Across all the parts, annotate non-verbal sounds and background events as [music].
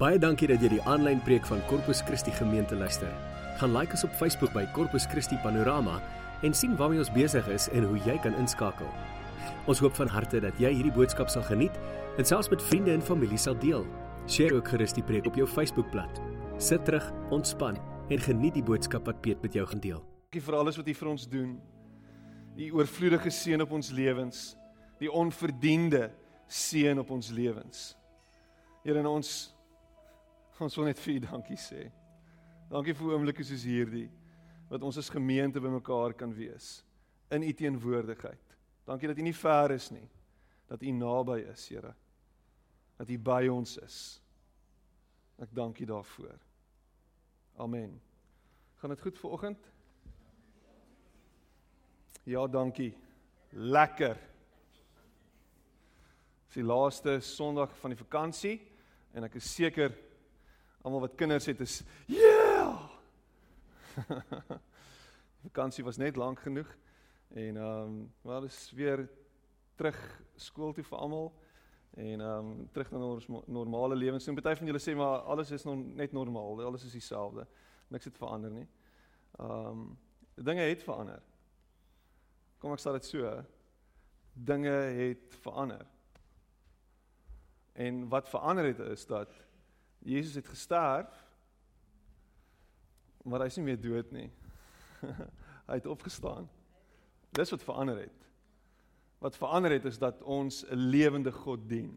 Baie dankie dat jy die aanlyn preek van Corpus Christi gemeente luister. Gaan like ons op Facebook by Corpus Christi Panorama en sien waarmee ons besig is en hoe jy kan inskakel. Ons hoop van harte dat jy hierdie boodskap sal geniet en selfs met vriende en familie sal deel. Deel ook gerus die preek op jou Facebookblad. Sit terug, ontspan en geniet die boodskap wat Piet met jou gaan deel. Dankie vir alles wat U vir ons doen. Die oorvloedige seën op ons lewens, die onverdiende seën op ons lewens. Here, ons ons wil net vir U dankie sê. Dankie vir oomblikke soos hierdie wat ons as gemeente bymekaar kan wees in U teenwoordigheid. Dankie dat U nie ver is nie. Dat U naby is, Here. Dat U by ons is. Ek dank U daarvoor. Amen. Gaan dit goed vir oggend? Ja, dankie. Lekker. Dis die laaste Sondag van die vakansie en ek is seker almal wat kinders het is yeah. [laughs] vakansie was net lank genoeg en ehm um, wel is weer terug skool toe vir almal en ehm um, terug na ons normale lewens. En party van julle sê maar alles is nog net normaal, alles is dieselfde. Niks het verander nie. Ehm um, dinge het verander. Kom ek sê dit so. Dinge het verander. En wat verander het is dat Jesus het gesterf maar hy is nie meer dood nie. [laughs] hy het opgestaan. Dis wat verander het. Wat verander het is dat ons 'n lewende God dien.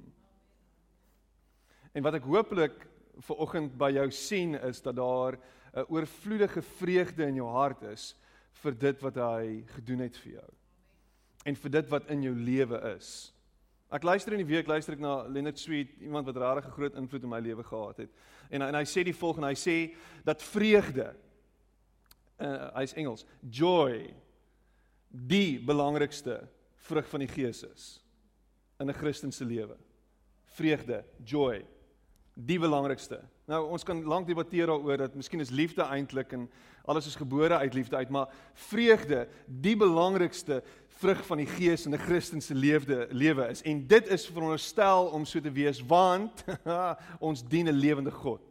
En wat ek hooplik ver oggend by jou sien is dat daar 'n oorvloedige vreugde in jou hart is vir dit wat hy gedoen het vir jou. En vir dit wat in jou lewe is. Ek luister in die week luister ek na Leonard Sweet, iemand wat regtig 'n groot invloed in my lewe gehad het. En en hy sê die volgende, hy sê dat vreugde uh hy's Engels, joy die belangrikste vrug van die Gees is in 'n Christelike lewe. Vreugde, joy, die belangrikste. Nou ons kan lank debatteer daaroor dat miskien is liefde eintlik en alles is gebore uit liefde uit, maar vreugde, die belangrikste vrug van die Gees in 'n Christelike lewe lewe is. En dit is veronderstel om so te wees want [laughs] ons dien 'n lewende God.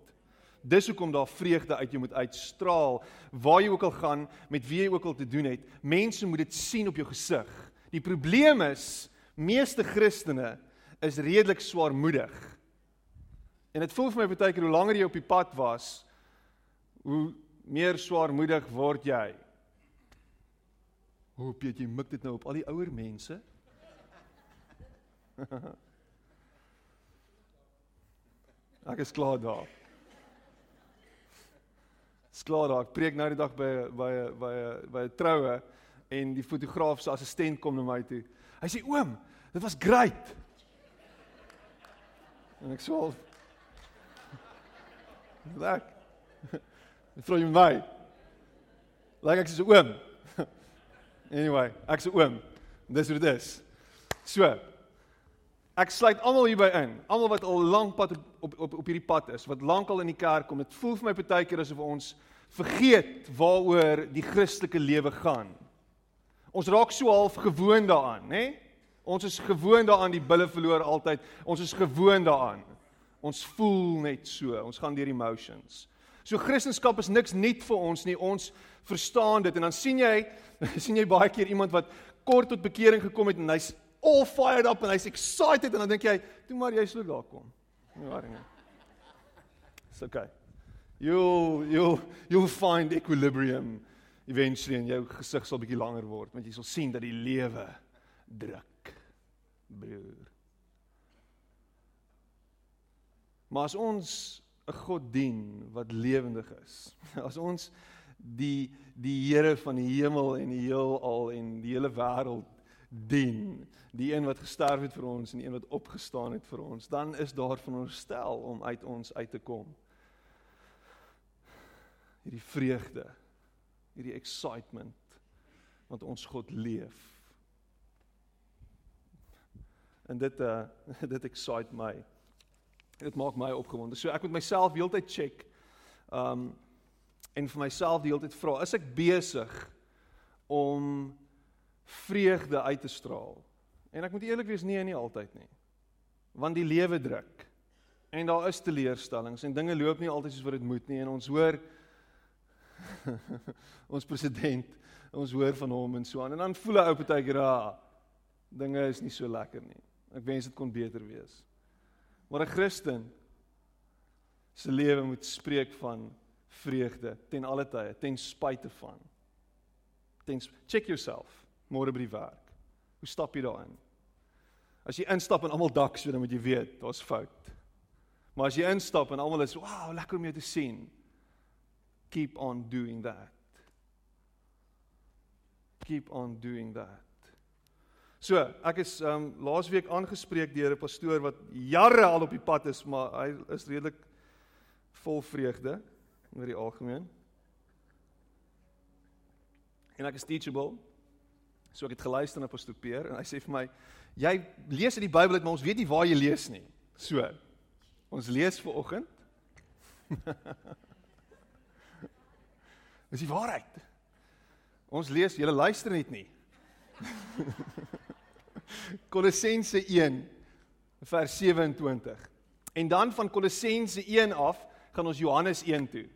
Dis hoekom daar vreugde uit jou moet uitstraal waar jy ook al gaan, met wie jy ook al te doen het. Mense moet dit sien op jou gesig. Die probleem is meeste Christene is redelik swaarmoedig. En dit voel vir my baie keer hoe langer jy op die pad was, hoe meer swaarmoedig word jy. Hoe weet jy mik dit nou op al die ouer mense? [laughs] Ek is klaar daar. Dis klaar daar. Ek preek nou die dag by by by by 'n troue en die fotograaf se assistent kom na my toe. Hy sê: "Oom, dit was great." En ek sê: "Lekker." Vra jy my. Like ek sê: "Oom." Anyway, ek sê: "Oom, dis hoe dit is." So. Ek sluit almal hierby in. Almal wat al lank pad op op op hierdie pad is, wat lankal in die kerk kom. Dit voel vir my baie keer asof ons vergeet waaroor die Christelike lewe gaan. Ons raak so half gewoond daaraan, nê? Ons is gewoond daaraan die bulle verloor altyd. Ons is gewoond daaraan. Ons voel net so. Ons gaan deur emotions. So Christendom is niks nuut vir ons nie. Ons verstaan dit en dan sien jy [laughs] sien jy baie keer iemand wat kort tot bekering gekom het en hy's all fired up en hy's excited en dan dink jy, "Toe maar jy sou daar kom." Nie waar nie. It's okay. You'll you'll you'll find equilibrium eventually en jou gesig sal bietjie langer word want jy sal sien dat die lewe druk. Broer. Maar as ons 'n God dien wat lewendig is, [laughs] as ons die die Here van die hemel en die heelal en die hele wêreld dien, die een wat gesterf het vir ons en die een wat opgestaan het vir ons, dan is daar van ons stel om uit ons uit te kom. Hierdie vreugde, hierdie excitement want ons God leef. En dit uh [laughs] dit excite my. Dit maak my opgewonde. So ek moet myself heeltyd check. Um en vir myself die hele tyd vra, is ek besig om vreugde uit te straal. En ek moet eerlik wees, nee, nie altyd nie. Want die lewe druk. En daar is teleurstellings en dinge loop nie altyd soos wat dit moet nie en ons hoor [laughs] ons president, ons hoor van hom en so aan en dan voel 'n ou partykeer, "Ah, dinge is nie so lekker nie. Ek wens dit kon beter wees." Maar 'n Christen se lewe moet spreek van vreugde ten alle tye, ten spyte van. Ten check yourself môre by die werk. Hoe stap jy daarin? As jy instap en almal dak so dan moet jy weet, daar's fout. Maar as jy instap en almal is, "Wow, lekker om jou te sien." Keep on doing that. Keep on doing that. So, ek is um laasweek aangespreek deur 'n pastoor wat jare al op die pad is, maar hy is redelik vol vreugde oor die algemeen. En ek is teachable. So ek het geluister na pastoor Peer en hy sê vir my, "Jy lees uit die Bybel uit, maar ons weet nie waar jy lees nie." So, ons lees vir oggend. [laughs] Dis die waarheid. Ons lees, jy luister net nie. [laughs] Kolossense 1 vers 27. En dan van Kolossense 1 af gaan ons Johannes 1 toe.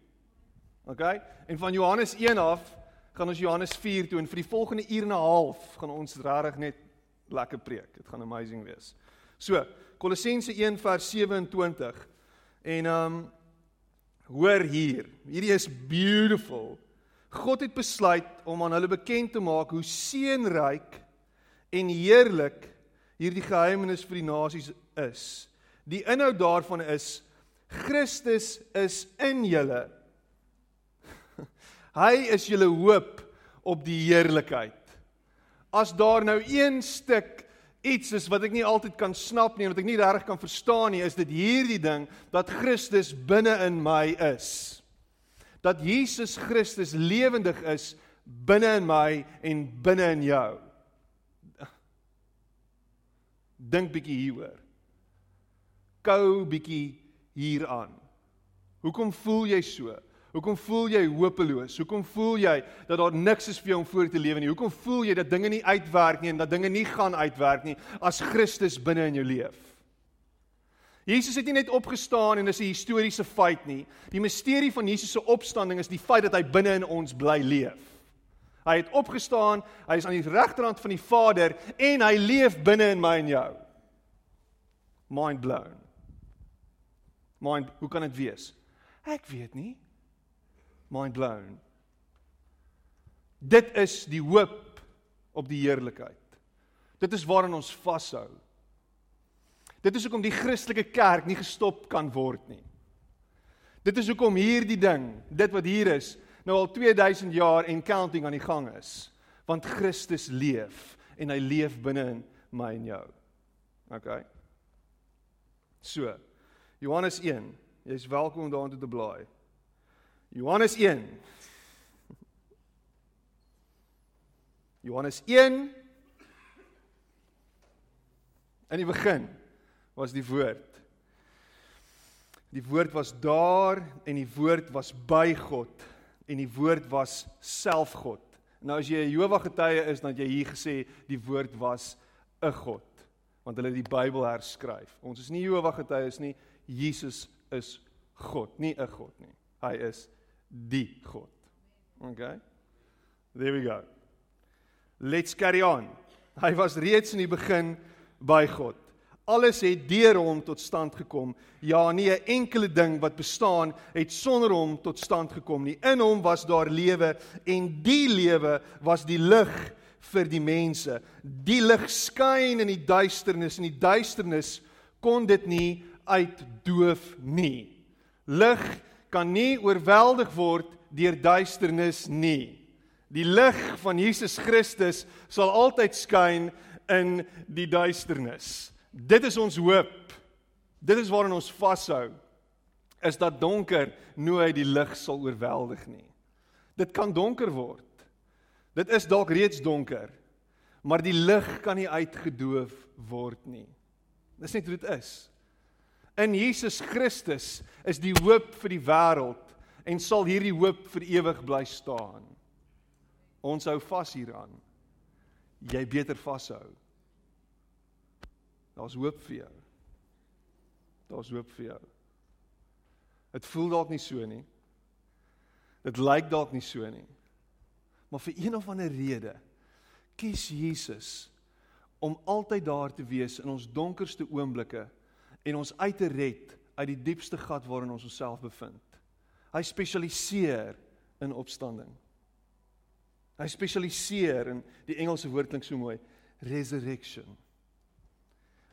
OK? En van Johannes 1 af gaan ons Johannes 4 toe en vir die volgende uur en 'n half gaan ons regtig net lekker preek. Dit gaan amazing wees. So, Kolossense 1 vers 27. En um hoor hier. Hierdie is beautiful. God het besluit om aan hulle bekend te maak hoe seënryk en heerlik hierdie geheimenis vir die nasies is. Die inhoud daarvan is Christus is in julle. [laughs] Hy is julle hoop op die heerlikheid. As daar nou een stuk iets is wat ek nie altyd kan snap nie en wat ek nie reg kan verstaan nie, is dit hierdie ding dat Christus binne in my is. Dat Jesus Christus lewendig is binne in my en binne in jou. Dink bietjie hieroor. Kou bietjie hieraan. Hoekom voel jy so? Hoekom voel jy hopeloos? Hoekom voel jy dat daar niks is vir jou om voor te lewe nie? Hoekom voel jy dat dinge nie uitwerk nie en dat dinge nie gaan uitwerk nie as Christus binne in jou leef? Jesus het nie net opgestaan en dis 'n historiese feit nie. Die misterie van Jesus se opstanding is die feit dat hy binne in ons bly leef. Hy het opgestaan, hy is aan die regterhand van die Vader en hy leef binne in my en jou. Mind blown. Mind, hoe kan dit wees? Ek weet nie. Mind blown. Dit is die hoop op die heerlikheid. Dit is waaraan ons vashou. Dit is hoekom die Christelike kerk nie gestop kan word nie. Dit is hoekom hierdie ding, dit wat hier is, nou al 2000 jaar en counting aan die gang is, want Christus leef en hy leef binne in my en jou. OK. So, Johannes 1, jy's welkom om daartoe te blaai. Johannes 1. Johannes 1 In die begin was die woord Die woord was daar en die woord was by God en die woord was self God. Nou as jy 'n Jehova getuie is, dan het jy hier gesê die woord was 'n God, want hulle het die Bybel herskryf. Ons is nie Jehova getuies nie, Jesus is God, nie 'n God nie. Hy is die God. Okay? There we go. Let's carry on. Hy was reeds in die begin by God. Alles het deur hom tot stand gekom. Ja, nie 'n enkele ding wat bestaan het sonder hom tot stand gekom nie. In hom was daar lewe en die lewe was die lig vir die mense. Die lig skyn in die duisternis en die duisternis kon dit nie uitdoof nie. Lig kan nie oorweldig word deur duisternis nie. Die lig van Jesus Christus sal altyd skyn in die duisternis. Dit is ons hoop. Dit is waarin ons vashou. Is dat donker nooit die lig sal oorweldig nie. Dit kan donker word. Dit is dalk reeds donker, maar die lig kan nie uitgedoof word nie. Dis net hoe dit is. In Jesus Christus is die hoop vir die wêreld en sal hierdie hoop vir ewig bly staan. Ons hou vas hieraan. Jy beter vashou. Daar's hoop vir jou. Daar's hoop vir jou. Dit voel dalk nie so nie. Dit lyk dalk nie so nie. Maar vir een of ander rede kies Jesus om altyd daar te wees in ons donkerste oomblikke en ons uit te red uit die diepste gat waarin ons onsself bevind. Hy spesialiseer in opstanding. Hy spesialiseer in die Engelse woord klink so mooi, resurrection.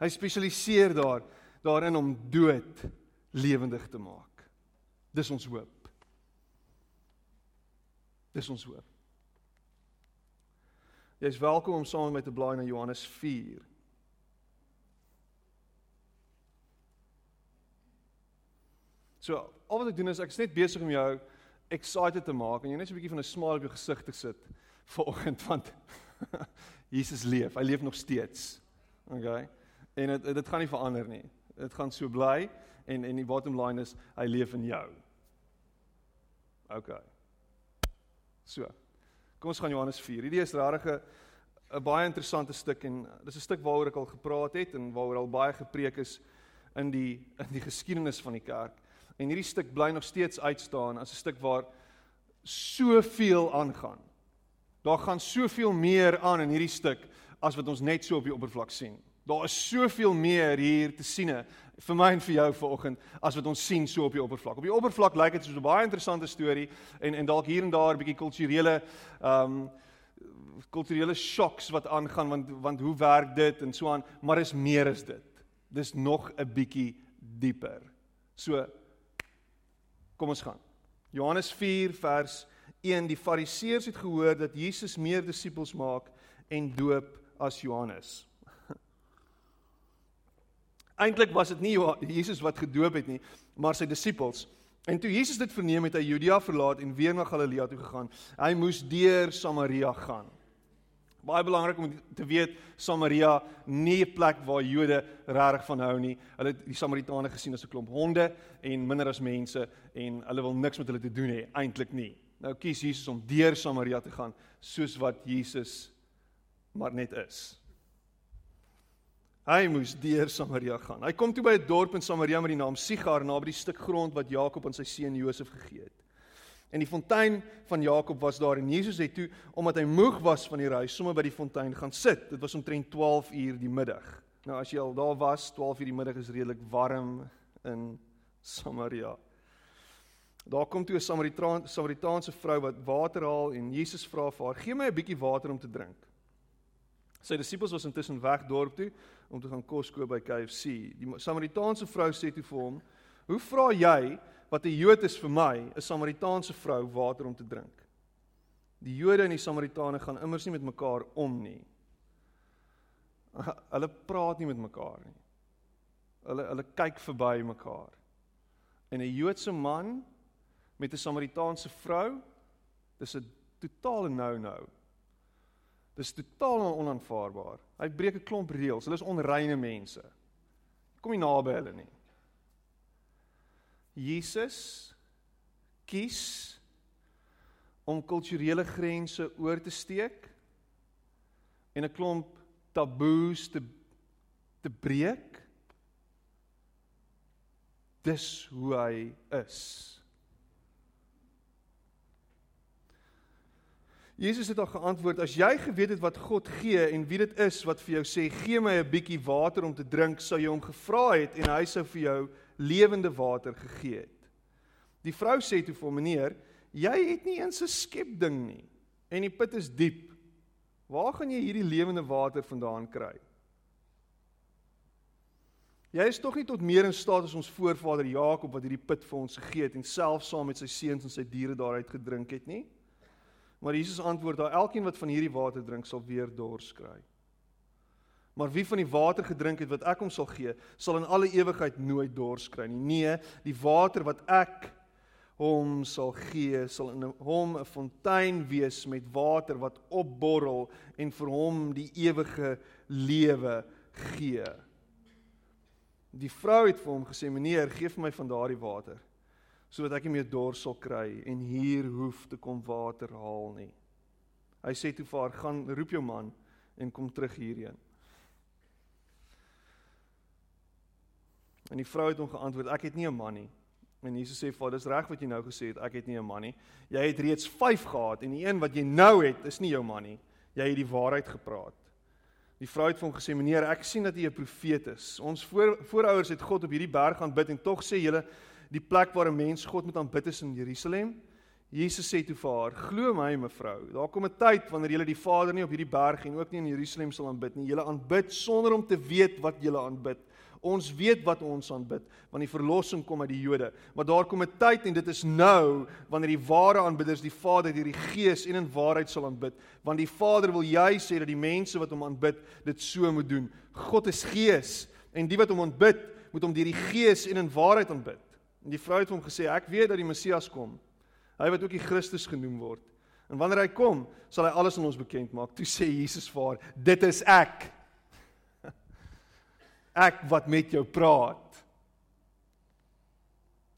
Hy spesialiseer daar daarin om dood lewendig te maak. Dis ons hoop. Dis ons hoop. Jy is welkom om saam met my te blaai na Johannes 4. So, al wat ek doen is ek is net besig om jou excited te maak en jy net so 'n bietjie van 'n smile op jou gesig te sit vanoggend want [laughs] Jesus leef. Hy leef nog steeds. Okay. En dit dit gaan nie verander nie. Dit gaan so bly en en die bottom line is hy leef in jou. Okay. So. Kom ons gaan Johannes 4. Hierdie is regtig 'n baie interessante stuk en dis 'n stuk waaroor ek al gepraat het en waaroor al baie gepreek is in die in die geskiedenis van die kerk. En hierdie stuk bly nog steeds uitstaan as 'n stuk waar soveel aangaan. Daar gaan soveel meer aan in hierdie stuk as wat ons net so op die oppervlak sien. Daar is soveel meer hier te siene vir my en vir jou vanoggend as wat ons sien so op die oppervlak. Op die oppervlak lyk dit soos 'n baie interessante storie en en dalk hier en daar 'n bietjie kulturele ehm um, kulturele shoks wat aangaan want want hoe werk dit en so aan, maar is meer as dit. Dis nog 'n bietjie dieper. So Kom ons gaan. Johannes 4 vers 1 Die Fariseërs het gehoor dat Jesus meer disippels maak en doop as Johannes. Eintlik was dit nie Jesus wat gedoop het nie, maar sy disippels. En toe Jesus dit verneem het, hy Judea verlaat en weer na Galilea toe gegaan. Hy moes deur Samaria gaan. Baie belangrik om te weet Samaria nie 'n plek waar Jode regtig van hou nie. Hulle het die Samaritane gesien as 'n klomp honde en minder as mense en hulle wil niks met hulle te doen hê eintlik nie. Nou kies Jesus om deur Samaria te gaan soos wat Jesus maar net is. Hy moes deur Samaria gaan. Hy kom toe by 'n dorp in Samaria met die naam Sigar naby die stuk grond wat Jakob aan sy seun Josef gegee het. En die fontein van Jakob was daar en Jesus het toe omdat hy moeg was van die reis sommer by die fontein gaan sit. Dit was omtrent 12 uur die middag. Nou as jy al daar was, 12 uur die middag is redelik warm in Samaria. Daar kom toe 'n Samaritaanse Samaritaanse vrou wat water haal en Jesus vra vir haar: "Gee my 'n bietjie water om te drink." Sy disippels was intussen weg dorp toe om te gaan kos koop by KFC. Die Samaritaanse vrou sê toe vir hom: "Hoe vra jy wat 'n Jood is vir my, 'n Samaritaanse vrou water om te drink. Die Jode en die Samaritane gaan immers nie met mekaar om nie. [laughs] Hulle praat nie met mekaar nie. Hulle hulle kyk verby mekaar. En 'n Joodse man met 'n Samaritaanse vrou, dis 'n totale no-no. Dis totaal onaanvaarbaar. Hy breek 'n klomp reëls. Hulle is onreine mense. Kom nie naby hulle nie. Jesus kies om kulturele grense oor te steek en 'n klomp taboes te te breek. Dis hoe hy is. Jesus het al geantwoord: "As jy geweet het wat God gee en wie dit is wat vir jou sê, gee my 'n bietjie water om te drink, sou jy hom gevra het en hy sou vir jou lewende water gegee het. Die vrou sê toe vir hom: "Meneer, jy het nie eens 'n skepding nie en die put is diep. Waar gaan jy hierdie lewende water vandaan kry?" Jy is tog nie tot meer in staat as ons voorvader Jakob wat hierdie put vir ons gegee het en self saam met sy seuns en sy diere daaruit gedrink het nie. Maar Jesus antwoord: "Daar elkeen wat van hierdie water drink, sal weer dors kry." Maar wie van die water gedrink het wat ek hom sal gee, sal in alle ewigheid nooit dors kry nie. Nee, die water wat ek hom sal gee, sal in hom 'n fontein wees met water wat opborrel en vir hom die ewige lewe gee. Die vrou het vir hom gesê: "Meneer, gee vir my van daardie water sodat ek nie meer dors sal kry en hier hoef te kom water haal nie." Hy sê toe vir haar: "Gaan roep jou man en kom terug hierheen." En die vrou het hom geantwoord: "Ek het nie 'n man nie." En Jesus sê: "Vader, dis reg wat jy nou gesê het, ek het nie 'n man nie. Jy het reeds 5 gehad en die een wat jy nou het, is nie jou man nie. Jy het die waarheid gepraat." Die vrou het vir hom gesê: "Meneer, ek sien dat u 'n profeet is. Ons voor, voorouers het God op hierdie berg aanbid en tog sê julle die plek waar 'n mens God moet aanbid is in Jerusalem?" Jesus sê toe vir haar: "Glo my, mevrou, daar kom 'n tyd wanneer julle die Vader nie op hierdie berg en ook nie in Jerusalem sal aanbid nie. Julle aanbid sonder om te weet wat julle aanbid." Ons weet wat ons aanbid, want die verlossing kom uit die Jode. Maar daar kom 'n tyd en dit is nou wanneer die ware aanbidders die Vader deur die Gees en in waarheid sal aanbid, want die Vader wil jy sê dat die mense wat hom aanbid dit so moet doen. God is Gees en die wat hom aanbid, moet hom deur die Gees en in waarheid aanbid. En die vrou het hom gesê, ek weet dat die Messias kom. Hy wat ook die Christus genoem word. En wanneer hy kom, sal hy alles aan ons bekend maak. Toe sê Jesus vir haar, dit is ek [laughs] ek wat met jou praat.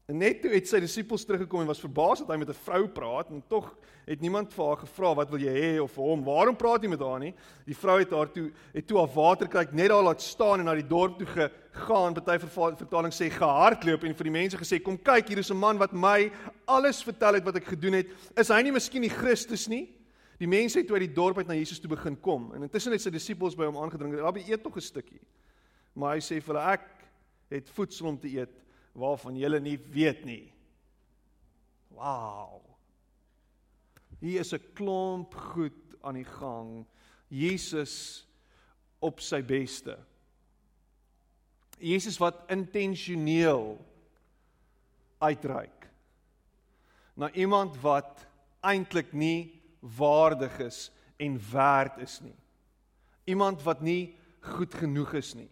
En net toe het sy disippels teruggekom en was verbaas dat hy met 'n vrou praat en tog het niemand vir haar gevra wat wil jy hê of vir hom waarom praat jy met haar nie. Die vrou het haar toe het toe haar water kry net daar laat staan en na die dorp toe gegaan. Party vertaling sê gehardloop en vir die mense gesê kom kyk hier is 'n man wat my alles vertel het wat ek gedoen het. Is hy nie miskien die Christus nie? Die mense het toe uit die dorp uit na Jesus toe begin kom en intussen het sy disippels by hom aangedring. Rabbi eet tog 'n stukkie. Maar hy sê vir hulle ek het voedsel om te eet waarvan julle nie weet nie. Wow. Hier is 'n klomp goed aan die gang. Jesus op sy beste. Jesus wat intentioneel uitreik na iemand wat eintlik nie waardig is en werd is nie. Iemand wat nie goed genoeg is nie.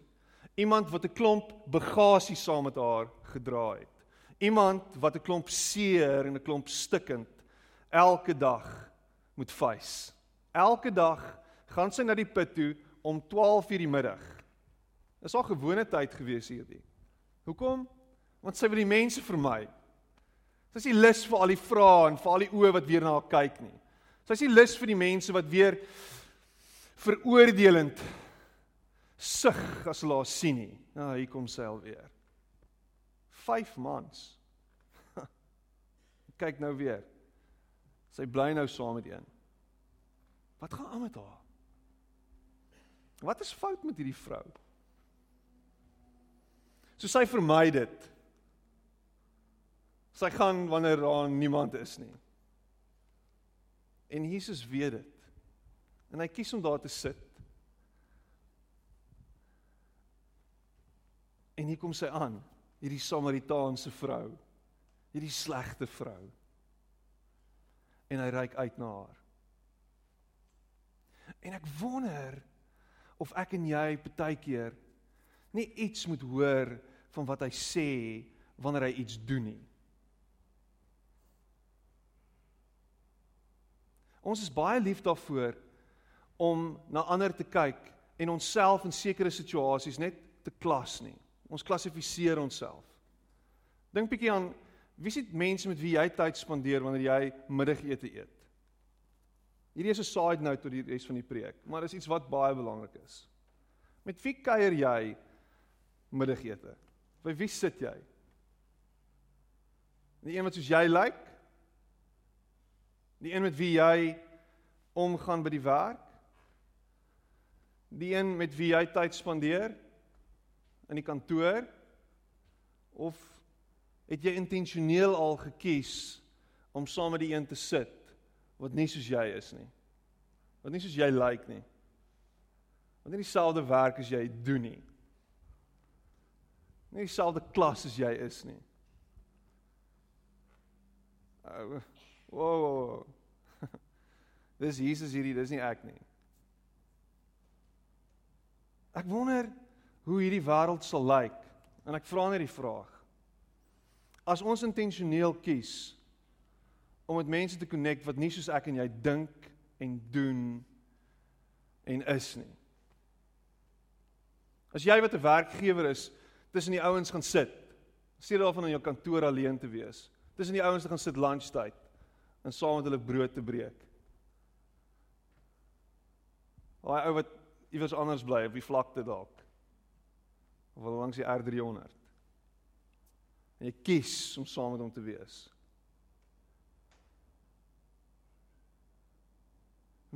Iemand wat 'n klomp bagasie saam met haar gedra het. Iemand wat 'n klomp seer en 'n klomp stikkend elke dag moet face. Elke dag gaan sy na die put toe om 12:00 die middag. Dis haar gewone tyd gewees hierdie. Hoekom? Want sy wil die mense vermy. Sy is nie lus vir al die vrae en vir al die oë wat weer na haar kyk nie. Sy is nie lus vir die mense wat weer veroordelend sug as hulle haar sien nie. Nou hier kom sy alweer. 5 maande. [laughs] Kyk nou weer. Sy bly nou saam met een. Wat gaan aan met haar? Wat is fout met hierdie vrou? So sy vermy dit. Sy gaan wanneer daar niemand is nie. En Jesus weet dit. En hy kies om daar te sit En hier kom sy aan, hierdie Samaritaanse vrou. Hierdie slegte vrou. En hy reik uit na haar. En ek wonder of ek en jy baie keer nie iets moet hoor van wat hy sê wanneer hy iets doen nie. Ons is baie lief daarvoor om na ander te kyk en onsself in sekere situasies net te klas nie. Ons klassifiseer onsself. Dink bietjie aan wie se mense met wie jy tyd spandeer wanneer jy middagete eet. Hierdie is 'n side note tot die res van die preek, maar dis iets wat baie belangrik is. Met wie kuier jy middagete? By wie sit jy? Die een wat soos jy lyk? Die een met wie jy omgaan by die werk? Die een met wie jy tyd spandeer? In die kantoor of het jy intentioneel al gekies om saam met die een te sit wat nie soos jy is nie. Wat nie soos jy lyk like nie. Wat nie dieselfde werk as jy doen nie. Nie dieselfde klas as jy is nie. Oh, wow. [laughs] Dis Jesus hierdie, dis nie ek nie. Ek wonder hoe hierdie wêreld sal lyk. En ek vra net die vraag. As ons intentioneel kies om met mense te connect wat nie soos ek en jy dink en doen en is nie. As jy wat 'n werkgewer is, tussen die ouens gaan sit, sê daarvan in jou kantoor alleen te wees. Tussen die ouens te gaan sit lunchtyd en saam met hulle brood te breek. Daai ou wat iewers anders bly op die vlakte dalk of langs die R300. En jy kies om saam met hom te wees.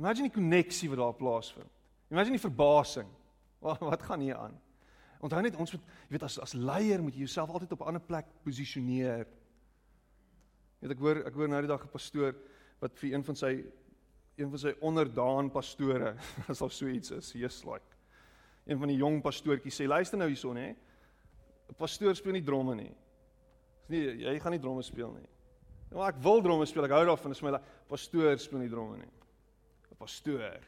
Imagine die koneksie wat daar plaasvind. Imagine die verbasing. [laughs] Wat, wat gaan hier aan? Onthou net ons moet jy weet as as leier moet jy jouself altyd op 'n ander plek posisioneer. Jy weet ek hoor ek hoor nou die dag 'n pastoor wat vir een van sy een van sy onderdaan pastore [laughs] as daar so iets is, just like. Een van die jong pastoortjies sê luister nou hierson hè. 'n Pastoor speel nie dromme nie. Dis nie jy gaan nie dromme speel nie. Nou ek wil dromme speel. Ek hou daarvan. Dis my pastoor speel nie dromme nie. 'n Pastoor.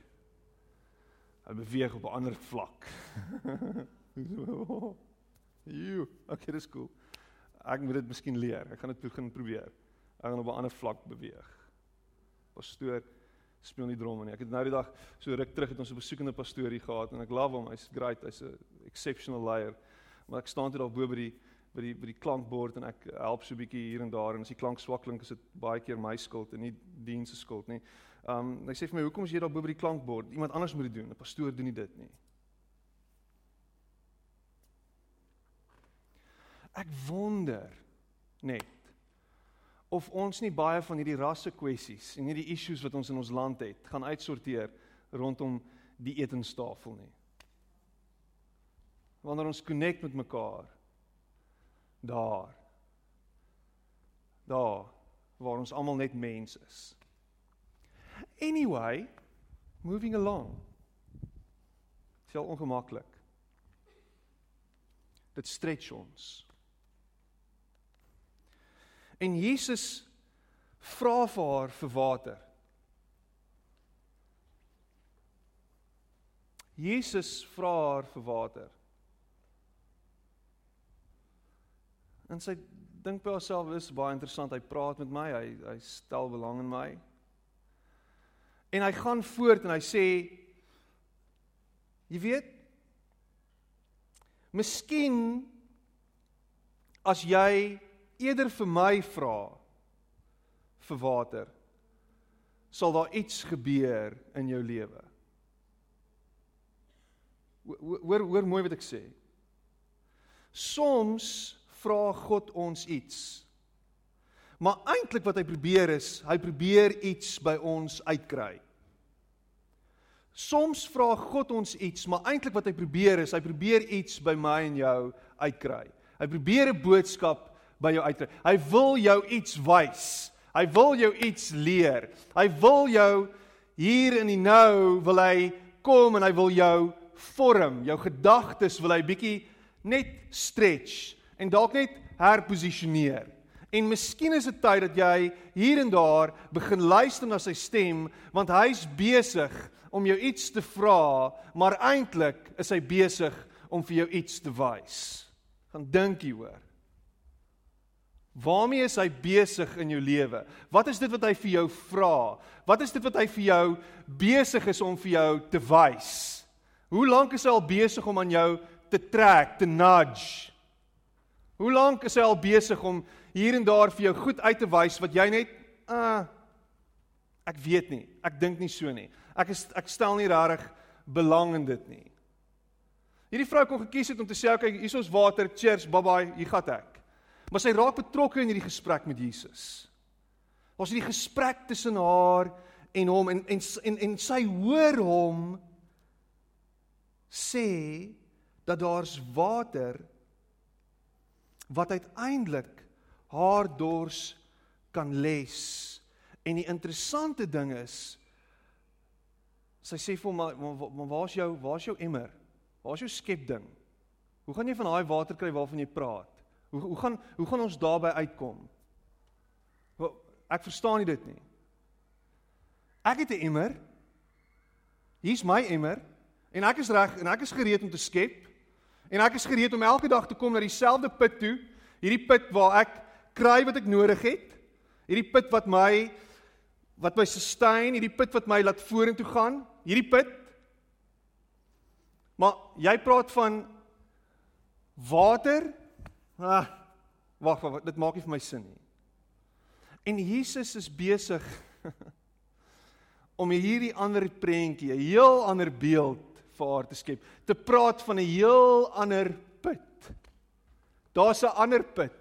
Hy beweeg op 'n ander vlak. [laughs] Jo, okay, dis cool. Ek moet dit miskien leer. Ek gaan dit begin probeer. Ek gaan op 'n ander vlak beweeg. Pastoor speel nie drom nie. Ek het nou die dag so ruk terug het ons 'n besoekende pastoor hier gehad en ek love hom. Hy's great. Hy's 'n exceptional leier. Maar ek staan toe daar bo by die by die by die klankbord en ek help so 'n bietjie hier en daar en as die klank swak klink is dit baie keer my skuld en nie diens se skuld nie. Um hy sê vir my, "Hoekom is jy daar bo by die klankbord? Iemand anders moet dit doen. 'n Pastoor doen nie dit nie." Ek wonder net of ons nie baie van hierdie rasse kwessies en hierdie issues wat ons in ons land het, gaan uitsorteer rondom die etenstafel nie. Wanneer ons connect met mekaar daar daar waar ons almal net mens is. Anyway, moving along. Dit is al ongemaklik. Dit stretch ons. En Jesus vra vir haar vir water. Jesus vra haar vir water. En sy dink by haarself, "Dis baie interessant. Hy praat met my. Hy hy stel belang in my." En hy gaan voort en hy sê, "Jy weet, miskien as jy eerder vir my vra vir water sal daar iets gebeur in jou lewe. Hoor hoor mooi wat ek sê. Soms vra God ons iets. Maar eintlik wat hy probeer is, hy probeer iets by ons uitkry. Soms vra God ons iets, maar eintlik wat hy probeer is, hy probeer iets by my en jou uitkry. Hy probeer 'n boodskap by jou uitkry. Hy wil jou iets wys. Hy wil jou iets leer. Hy wil jou hier in die nou wil hy kom en hy wil jou vorm. Jou gedagtes wil hy bietjie net stretch en dalk net herposisioneer. En miskien is dit tyd dat jy hier en daar begin luister na sy stem want hy's besig om jou iets te vra, maar eintlik is hy besig om vir jou iets te wys. Gaan dink hieroor. Waarmee is hy besig in jou lewe? Wat is dit wat hy vir jou vra? Wat is dit wat hy vir jou besig is om vir jou te wys? Hoe lank is hy al besig om aan jou te trek, te nudge? Hoe lank is hy al besig om hier en daar vir jou goed uit te wys wat jy net uh ek weet nie, ek dink nie so nie. Ek is ek stel nie regtig belang in dit nie. Hierdie vrou kon gekies het om te sê, "Oké, okay, hier is ons water, cheers, bye bye, hier gaan ek." Maar sy raak betrokke in hierdie gesprek met Jesus. Ons het die gesprek tussen haar en hom en en en, en sy hoor hom sê dat daar's water wat uiteindelik haar dors kan les. En die interessante ding is sy sê vir hom maar, maar waar's jou waar's jou emmer? Waar's jou skepding? Hoe gaan jy van daai water kry waarvan jy praat? Hoe hoe gaan hoe gaan ons daarby uitkom? Ek verstaan nie dit nie. Ek het 'n emmer. Hier's my emmer en ek is reg en ek is gereed om te skep en ek is gereed om elke dag te kom na dieselfde put toe, hierdie put waar ek kry wat ek nodig het. Hierdie put wat my wat my sustain, hierdie put wat my laat vorentoe gaan, hierdie put. Maar jy praat van water Ah, wag, wag, dit maak nie vir my sin nie. En Jesus is besig [laughs] om hierdie ander prentjie, 'n heel ander beeld vir haar te skep, te praat van 'n heel ander put. Daar's 'n ander put.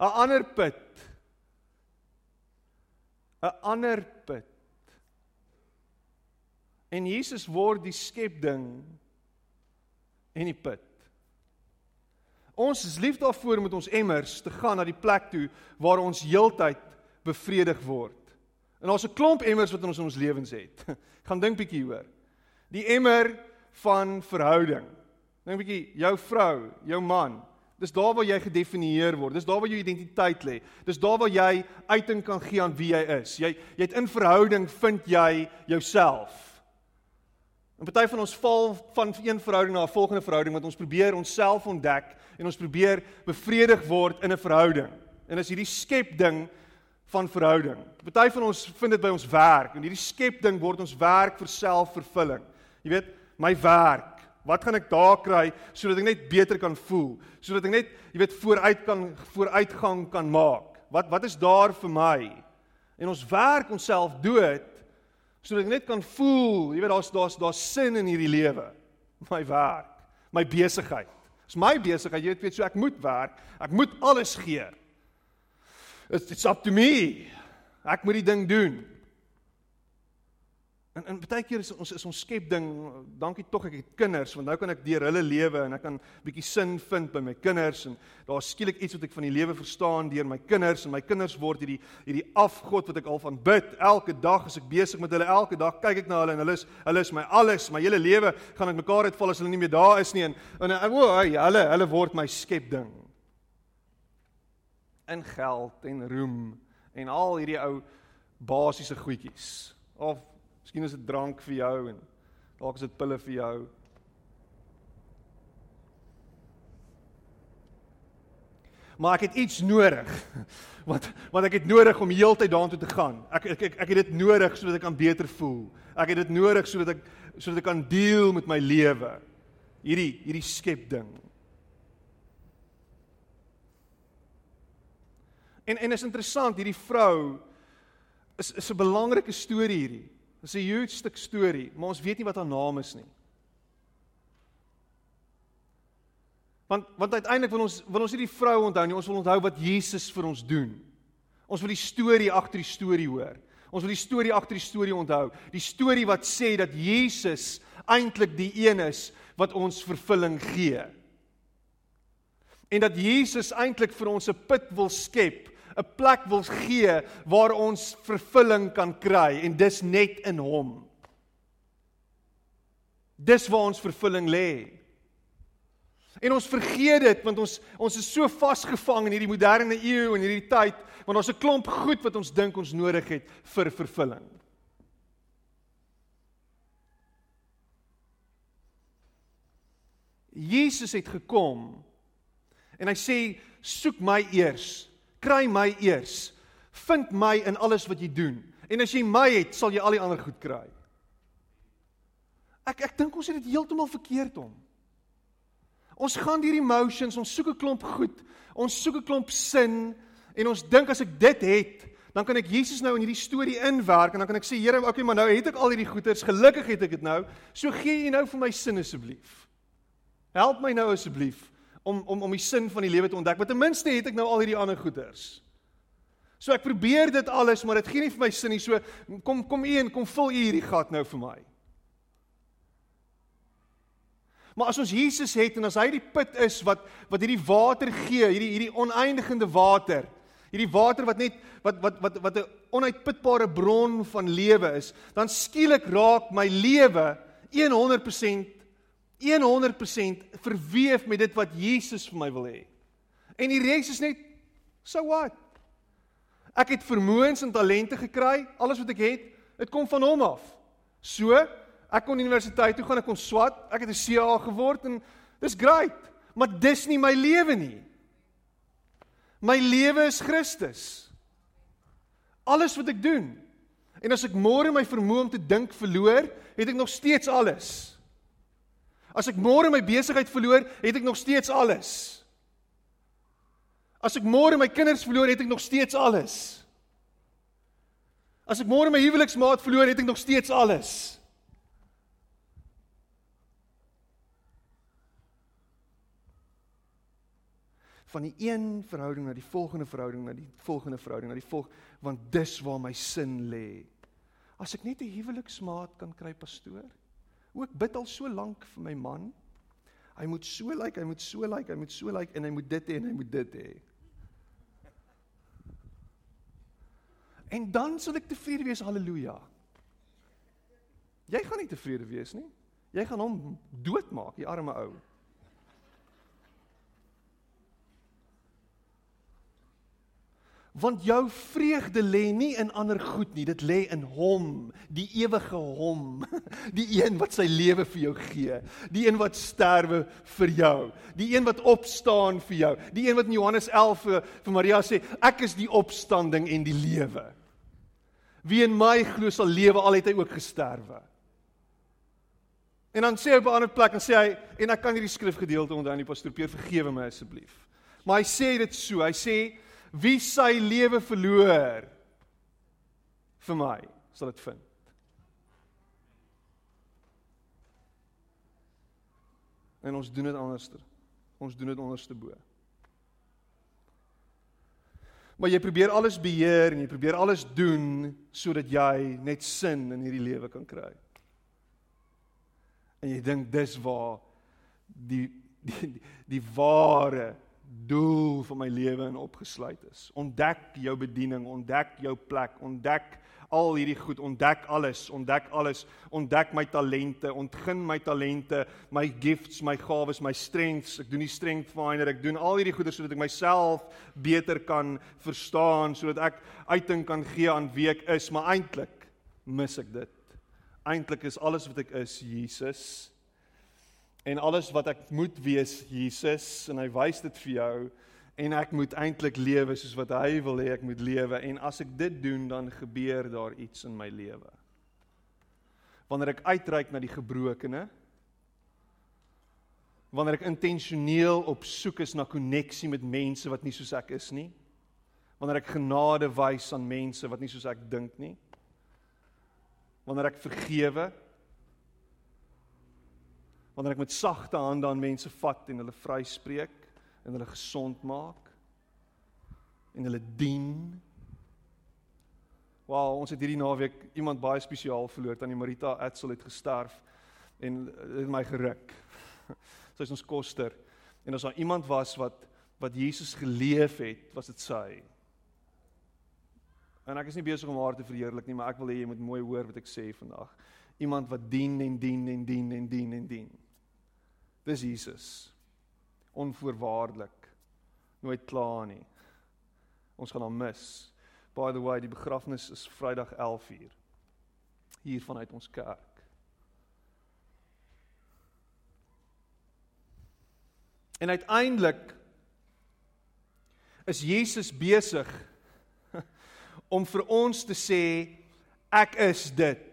'n ander put. 'n ander put. En Jesus word die skepding en die put. Ons is lief daarvoor met ons emmers te gaan na die plek toe waar ons heeltyd bevredig word. En daar's 'n klomp emmers wat ons in ons lewens het. [laughs] Gaan dink bietjie hoor. Die emmer van verhouding. Dink bietjie jou vrou, jou man. Dis daar waar jy gedefinieer word. Dis daar waar jou identiteit lê. Dis daar waar jy uiting kan gee aan wie jy is. Jy jy het in verhouding vind jy jouself. En party van ons val van een verhouding na 'n volgende verhouding want ons probeer onsself ontdek en ons probeer bevredig word in 'n verhouding. En as hierdie skep ding van verhouding. Party van ons vind dit by ons werk en hierdie skep ding word ons werk vir selfvervulling. Jy weet, my werk. Wat gaan ek daar kry sodat ek net beter kan voel? Sodat ek net, jy weet, vooruit kan vooruitgang kan maak. Wat wat is daar vir my? En ons werk onsself dood sodat ek net kan voel, jy weet daar's daar's daar's sin in hierdie lewe. My werk, my besigheid. Dis my besigheid, jy weet, weet so ek moet werk. Ek moet alles gee. It's, it's up to me. Ek moet die ding doen. En en baie keer is ons is ons skep ding, dankie tog ek het kinders want nou kan ek deur hulle lewe en ek kan bietjie sin vind by my kinders en daar skielik iets wat ek van die lewe verstaan deur my kinders en my kinders word hierdie hierdie afgod wat ek al van bid elke dag as ek besig met hulle elke dag kyk ek na hulle en hulle is hulle is my alles, my hele lewe gaan uit mekaar uitval as hulle nie meer daar is nie en en o, hey, hulle hulle word my skep ding. In geld en roem en al hierdie ou basiese goedjies of Miskien is dit drank vir jou en dalk is dit pille vir jou. Maar ek het iets nodig. [laughs] Want want ek het nodig om heeltyd daartoe te gaan. Ek ek ek, ek het dit nodig sodat ek kan beter voel. Ek het dit nodig sodat ek sodat ek kan deel met my lewe. Hierdie hierdie skep ding. En en is interessant hierdie vrou is is 'n belangrike storie hierdie. Dit is 'n huge stuk storie, maar ons weet nie wat haar naam is nie. Want want uiteindelik wil ons wil ons nie die vrou onthou nie, ons wil onthou wat Jesus vir ons doen. Ons wil die storie agter die storie hoor. Ons wil die storie agter die storie onthou. Die storie wat sê dat Jesus eintlik die een is wat ons vervulling gee. En dat Jesus eintlik vir ons 'n put wil skep 'n plek wil gee waar ons vervulling kan kry en dis net in hom. Dis waar ons vervulling lê. En ons vergeet dit want ons ons is so vasgevang in hierdie moderne eeu en hierdie tyd want ons 'n klomp goed wat ons dink ons nodig het vir vervulling. Jesus het gekom en hy sê soek my eers kry my eers. Vind my in alles wat jy doen. En as jy my het, sal jy al die ander goed kry. Ek ek dink ons het dit heeltemal verkeerd om. Ons gaan deur emotions, ons soek 'n klomp goed, ons soek 'n klomp sin en ons dink as ek dit het, dan kan ek Jesus nou in hierdie storie inwerk en dan kan ek sê Here, okay, maar nou het ek al hierdie goeders, gelukkig het ek dit nou. So gee U nou vir my sin asseblief. Help my nou asseblief om om om die sin van die lewe te ontdek. Maar ten minste het ek nou al hierdie ander goeders. So ek probeer dit alles, maar dit gee nie vir my sin nie. So kom kom u en kom vul u hierdie gat nou vir my. Maar as ons Jesus het en as hy die put is wat wat hierdie water gee, hierdie hierdie oneindigende water, hierdie water wat net wat wat wat wat 'n onuitputbare bron van lewe is, dan skielik raak my lewe 100% 100% verweef met dit wat Jesus vir my wil hê. En die res is net so what? Ek het vermoëns en talente gekry, alles wat ek het, dit kom van hom af. So, ek kon universiteit toe gaan, ek kon swat, ek het 'n CA geword en dis great, maar dis nie my lewe nie. My lewe is Christus. Alles wat ek doen. En as ek môre my vermoë om te dink verloor, het ek nog steeds alles. As ek môre my besigheid verloor, het ek nog steeds alles. As ek môre my kinders verloor, het ek nog steeds alles. As ek môre my huweliksmaat verloor, het ek nog steeds alles. van die een verhouding na die volgende verhouding na die volgende verhouding na die volg want dis waar my sin lê. As ek net 'n huweliksmaat kan kry pastoor. Ook bid al so lank vir my man. Hy moet so lyk, like, hy moet so lyk, like, hy moet so lyk like, en hy moet dit hê en hy moet dit hê. En dan sal ek tevrede wees, haleluja. Jy gaan nie tevrede wees nie. Jy gaan hom doodmaak, die arme ou. Want jou vreugde lê nie in ander goed nie, dit lê in Hom, die ewige Hom, [laughs] die een wat sy lewe vir jou gee, die een wat sterwe vir jou, die een wat opstaan vir jou, die een wat in Johannes 11 vir, vir Maria sê, ek is die opstanding en die lewe. Wie in my glo sal lewe al het hy ook gesterwe. En dan sê hy op 'n ander plek en sê hy en ek kan hierdie skrifgedeelte onthou aan die pastoor Peer vergewe my asseblief. Maar hy sê dit so, hy sê wie sy lewe verloor vir my sal dit vind. En ons doen dit anderster. Ons doen dit onderste bo. Maar jy probeer alles beheer en jy probeer alles doen sodat jy net sin in hierdie lewe kan kry. En jy dink dis waar die die die, die ware doel van my lewe in opgesluit is. Ontdek jou bediening, ontdek jou plek, ontdek al hierdie goed, ontdek alles, ontdek alles, ontdek my talente, ontgin my talente, my gifts, my gawes, my strengths. Ek doen die strength finder, ek doen al hierdie goeie sodat ek myself beter kan verstaan, sodat ek uiting kan gee aan wie ek is, maar eintlik mis ek dit. Eintlik is alles wat ek is Jesus en alles wat ek moet wees Jesus en hy wys dit vir jou en ek moet eintlik lewe soos wat hy wil hê ek moet lewe en as ek dit doen dan gebeur daar iets in my lewe. Wanneer ek uitreik na die gebrokene wanneer ek intentioneel op soek is na koneksie met mense wat nie soos ek is nie wanneer ek genade wys aan mense wat nie soos ek dink nie wanneer ek vergewe wanneer ek met sagte hande aan mense vat en hulle vryspreek en hulle gesond maak en hulle dien. Wow, ons het hierdie naweek iemand baie spesiaal verloor, tannie Marita Etzel het gesterf en dit my geruk. [laughs] Sy is ons koster. En as daar iemand was wat wat Jesus geleef het, was dit sy. En ek is nie besig om haar te verheerlik nie, maar ek wil hê jy moet mooi hoor wat ek sê vandag. Iemand wat dien en dien en dien en dien en dien. Dis Jesus. Onvoorwaardelik. Nooit klaar nie. Ons gaan hom mis. By the way, die begrafnis is Vrydag 11:00 hier vanuit ons kerk. En uiteindelik is Jesus besig [laughs] om vir ons te sê ek is dit.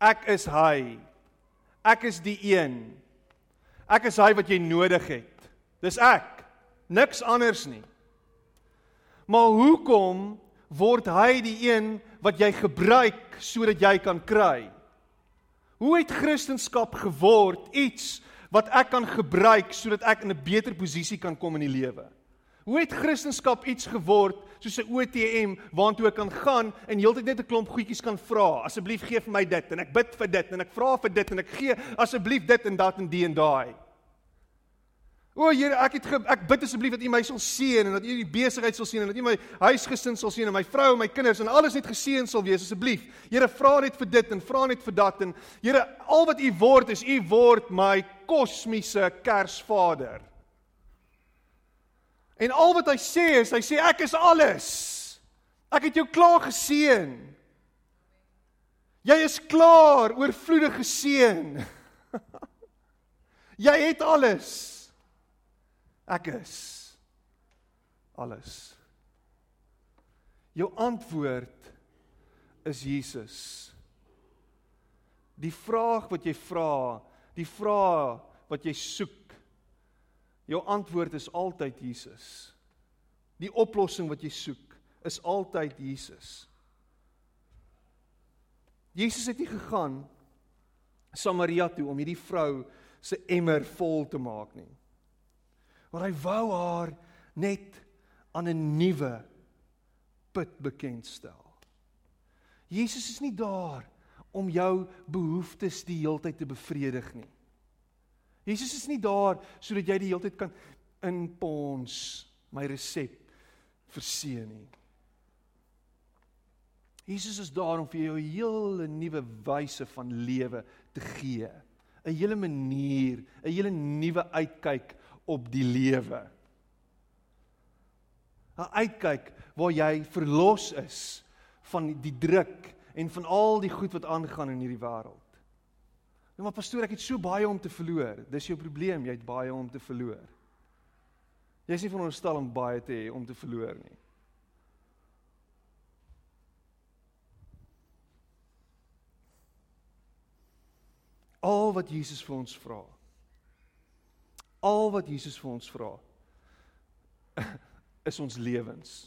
Ek is hy. Ek is die een. Ek is hy wat jy nodig het. Dis ek. Niks anders nie. Maar hoekom word hy die een wat jy gebruik sodat jy kan kry? Hoe het Christendom geword iets wat ek kan gebruik sodat ek in 'n beter posisie kan kom in die lewe? Hoe het Christendom iets geword soos 'n ATM waartoe ek kan gaan en heeltyd net 'n klomp goedjies kan vra? Asseblief gee vir my dit en ek bid vir dit en ek vra vir dit en ek gee asseblief dit en dat en die en daai. O Here, ek het ge, ek bid asseblief dat U my sal seën en dat U die besigheid sal seën en dat U my huisgesin sal seën en my vrou en my kinders en alles net geseën sal wees asseblief. Here, vra net vir dit en vra net vir dat en Here, al wat U word is U word my kosmiese Kersvader. En al wat hy sê is, hy sê ek is alles. Ek het jou klaar geseën. Jy is klaar oorvloedig geseën. [laughs] jy het alles. Ek is alles. Jou antwoord is Jesus. Die vraag wat jy vra, die vraag wat jy soek Jou antwoord is altyd Jesus. Die oplossing wat jy soek is altyd Jesus. Jesus het nie gegaan Samaria toe om hierdie vrou se emmer vol te maak nie. Maar hy wou haar net aan 'n nuwe put bekendstel. Jesus is nie daar om jou behoeftes die heeltyd te bevredig nie. Jesus is nie daar sodat jy die heeltyd kan inpons my resep verseën nie. Jesus is daar om vir jou 'n hele nuwe wyse van lewe te gee. 'n Hele manier, 'n hele nuwe uitkyk op die lewe. 'n Uitkyk waar jy verlos is van die druk en van al die goed wat aangaan in hierdie wêreld. Nou maar pastoor, ek het so baie om te verloor. Dis jou probleem, jy het baie om te verloor. Jy is nie veronderstel om baie te hê om te verloor nie. Al wat Jesus vir ons vra. Al wat Jesus vir ons vra [laughs] is ons lewens.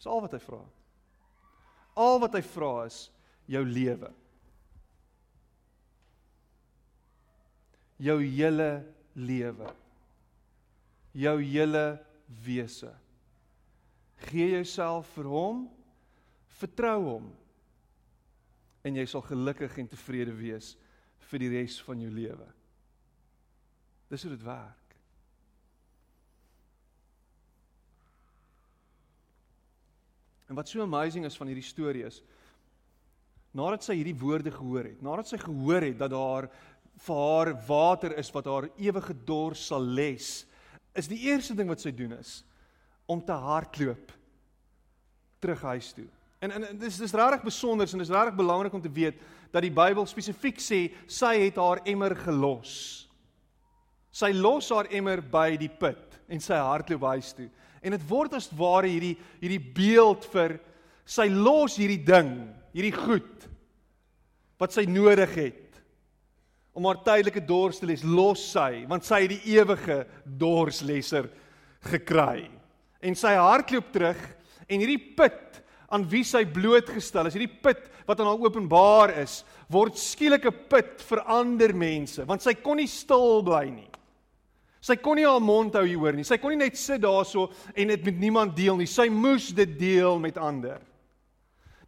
Dis al wat hy vra. Al wat hy vra is jou lewe. Jou hele lewe. Jou hele wese. Gee jouself vir hom. Vertrou hom en jy sal gelukkig en tevrede wees vir die res van jou lewe. Dis hoe dit werk. En wat so amazing is van hierdie storie is nadat sy hierdie woorde gehoor het, nadat sy gehoor het dat daar vir haar water is wat haar ewige dors sal les, is die eerste ding wat sy doen is om te hardloop terug huis toe. En en dis dis regtig besonder en dis regtig belangrik om te weet dat die Bybel spesifiek sê sy het haar emmer gelos. Sy los haar emmer by die put en sy hardloop huis toe. En dit word as ware hierdie hierdie beeld vir sy los hierdie ding, hierdie goed wat sy nodig het om haar tydelike dors te les, los sy want sy het die ewige dorslesser gekry. En sy hardloop terug en hierdie put aan wie sy blootgestel is, hierdie put wat aan haar openbaar is, word skielik 'n put vir ander mense, want sy kon nie stil bly nie. Sy kon nie haar mond hou hieroor nie. Sy kon nie net sit daarso en dit met niemand deel nie. Sy moes dit deel met ander.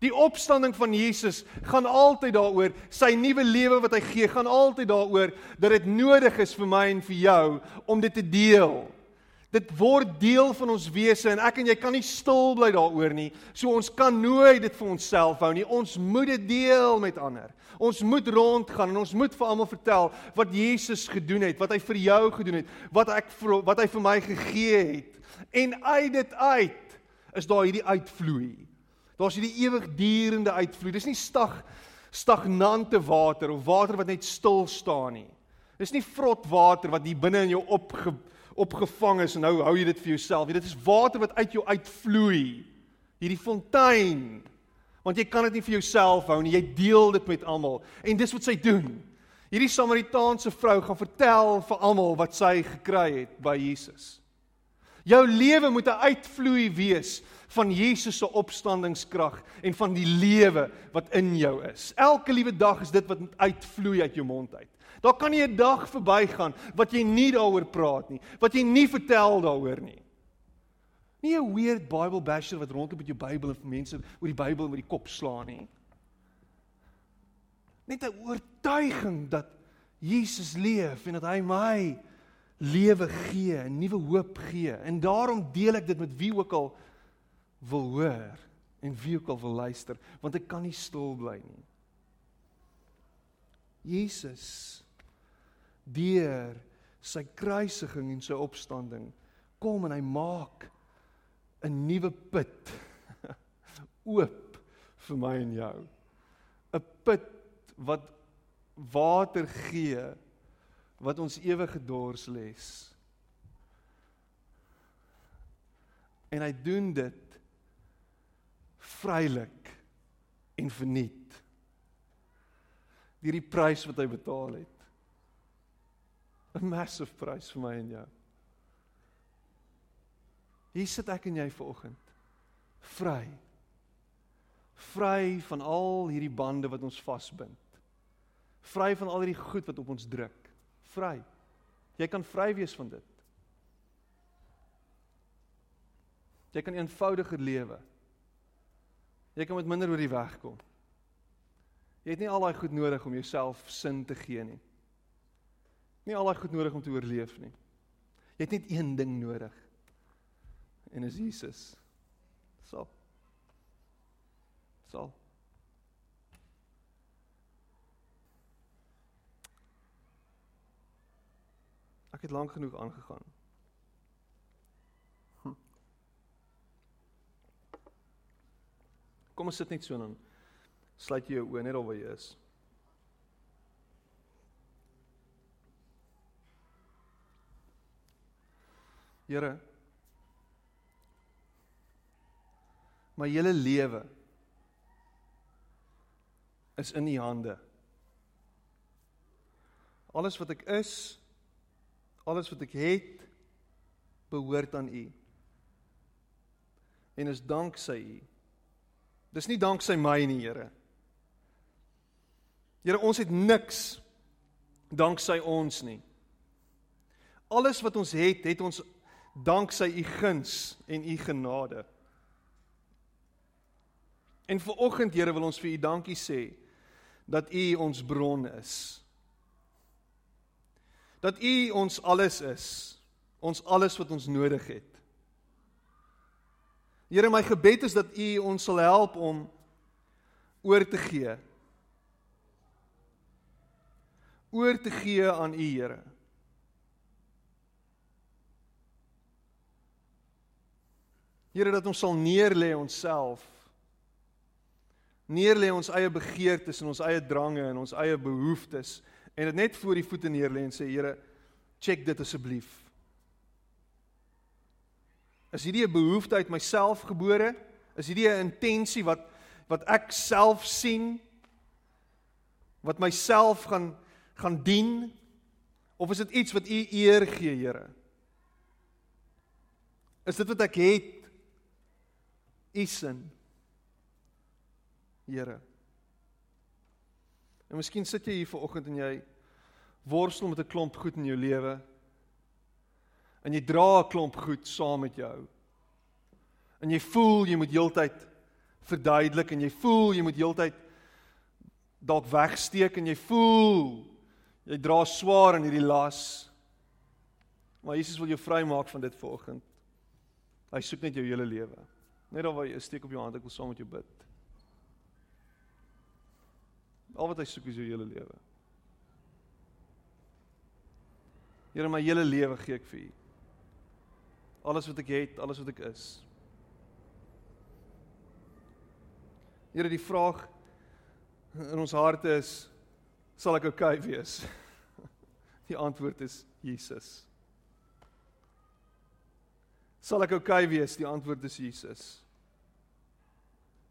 Die opstanding van Jesus gaan altyd daaroor, sy nuwe lewe wat hy gee, gaan altyd daaroor dat dit nodig is vir my en vir jou om dit te deel. Dit word deel van ons wese en ek en jy kan nie stil bly daaroor nie. So ons kan nooit dit vir onsself hou nie. Ons moet dit deel met ander. Ons moet rondgaan en ons moet vir almal vertel wat Jesus gedoen het, wat hy vir jou gedoen het, wat ek vir wat hy vir my gegee het. En uit dit uit is daar hierdie uitvloei. Daar's hierdie ewigdurende uitvloei. Dis nie stag stagnante water of water wat net stil staan nie. Dis nie vrot water wat hier binne in jou opge opgevang is en nou hou jy dit vir jouself. Dit is water wat uit jou uitvloei. Hierdie fontein. Want jy kan dit nie vir jouself hou nie. Jy deel dit met almal. En dis wat sy doen. Hierdie Samaritaanse vrou gaan vertel vir almal wat sy gekry het by Jesus. Jou lewe moet 'n uitvloei wees van Jesus se opstandingskrag en van die lewe wat in jou is. Elke liewe dag is dit wat uitvloei uit jou mond uit. Daar kan nie 'n dag verbygaan wat jy nie daaroor praat nie, wat jy nie vertel daaroor nie. Nie 'n weird Bible basher wat rondloop met jou Bybel en vir mense oor die Bybel met die kop slaan nie. Net 'n oortuiging dat Jesus leef en dat hy my lewe gee, 'n nuwe hoop gee. En daarom deel ek dit met wie ook al wil hoor en wie ook al wil luister, want ek kan nie stil bly nie. Jesus deur sy kruisiging en sy opstanding kom en hy maak 'n nuwe put [laughs] oop vir my en jou. 'n Put wat water gee wat ons ewige dors les. En hy doen dit vrylik en verniet. Deur die prys wat hy betaal het. 'n massive prys vir my en jou. Hier sit ek en jy vanoggend vry. Vry van al hierdie bande wat ons vasbind. Vry van al hierdie goed wat op ons druk. Vry. Jy kan vry wees van dit. Jy kan eenvoudiger lewe. Jy kan met minder oor die weg kom. Jy het nie al daai goed nodig om jouself sin te gee nie. Nie al daai goed nodig om te oorleef nie. Jy het net een ding nodig. En is Jesus. Sal. Sal. Ek het lank genoeg aangegaan. Kom ons sit net so dan. Sluit jou oë net al waar jy is. Here My hele lewe is in U hande. Alles wat ek is, alles wat ek het, behoort aan U. En is danksy U. Dis nie danksy my nie, Here. Here, ons het niks danksy ons nie. Alles wat ons het, het ons danksy u guns en u genade. En vir oggend, Here, wil ons vir u dankie sê dat u ons bron is. Dat u ons alles is. Ons alles wat ons nodig het. Here, my gebed is dat U ons sal help om oor te gee. Oor te gee aan U, Here. Here dat ons sal neerlê onsself. Neerlê ons eie begeertes en ons eie drange en ons eie behoeftes en dit net voor die voete neerlê en sê Here, check dit asseblief. Is hierdie 'n behoefte uit myself gebore? Is hierdie 'n intensie wat wat ek self sien? Wat myself gaan gaan dien? Of is dit iets wat U eer gee, Here? Is dit wat ek het? U sin. Here. En miskien sit jy hier vanoggend en jy worstel met 'n klomp goed in jou lewe en jy dra 'n klomp goed saam met jou. En jy voel jy moet heeltyd verduidelik en jy voel jy moet heeltyd dalk wegsteek en jy voel jy dra swaar in hierdie las. Maar Jesus wil jou vrymaak van dit vanoggend. Hy soek net jou hele lewe. Net daar waar jy steek op jou hand, ek wil saam met jou bid. Al wat hy soek is jou hele lewe. Here, my hele lewe gee ek vir U alles wat ek het, alles wat ek is. Here, die vraag in ons harte is sal ek oukei [laughs] okay wees? Die antwoord is Jesus. Sal ek oukei okay wees? Die antwoord is Jesus.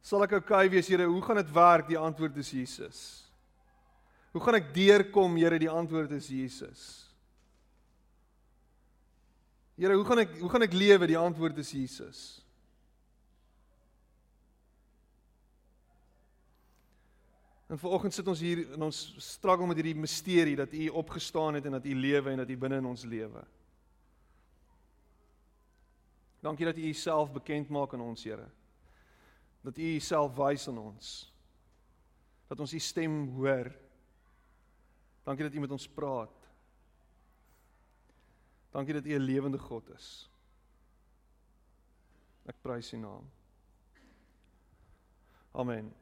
Sal ek oukei okay wees, Here? Hoe gaan dit werk? Die antwoord is Jesus. Hoe gaan ek deurkom, Here? Die antwoord is Jesus. Here, hoe gaan ek hoe gaan ek lewe? Die antwoord is Jesus. En vanoggend sit ons hier en ons struggle met hierdie misterie dat U opgestaan het en dat U lewe en dat U binne in ons lewe. Dankie dat U Uself bekend maak aan ons, Here. Dat U Uself wys aan ons. Dat ons U stem hoor. Dankie dat U met ons praat. Dankie dat U 'n lewende God is. Ek prys U naam. Amen.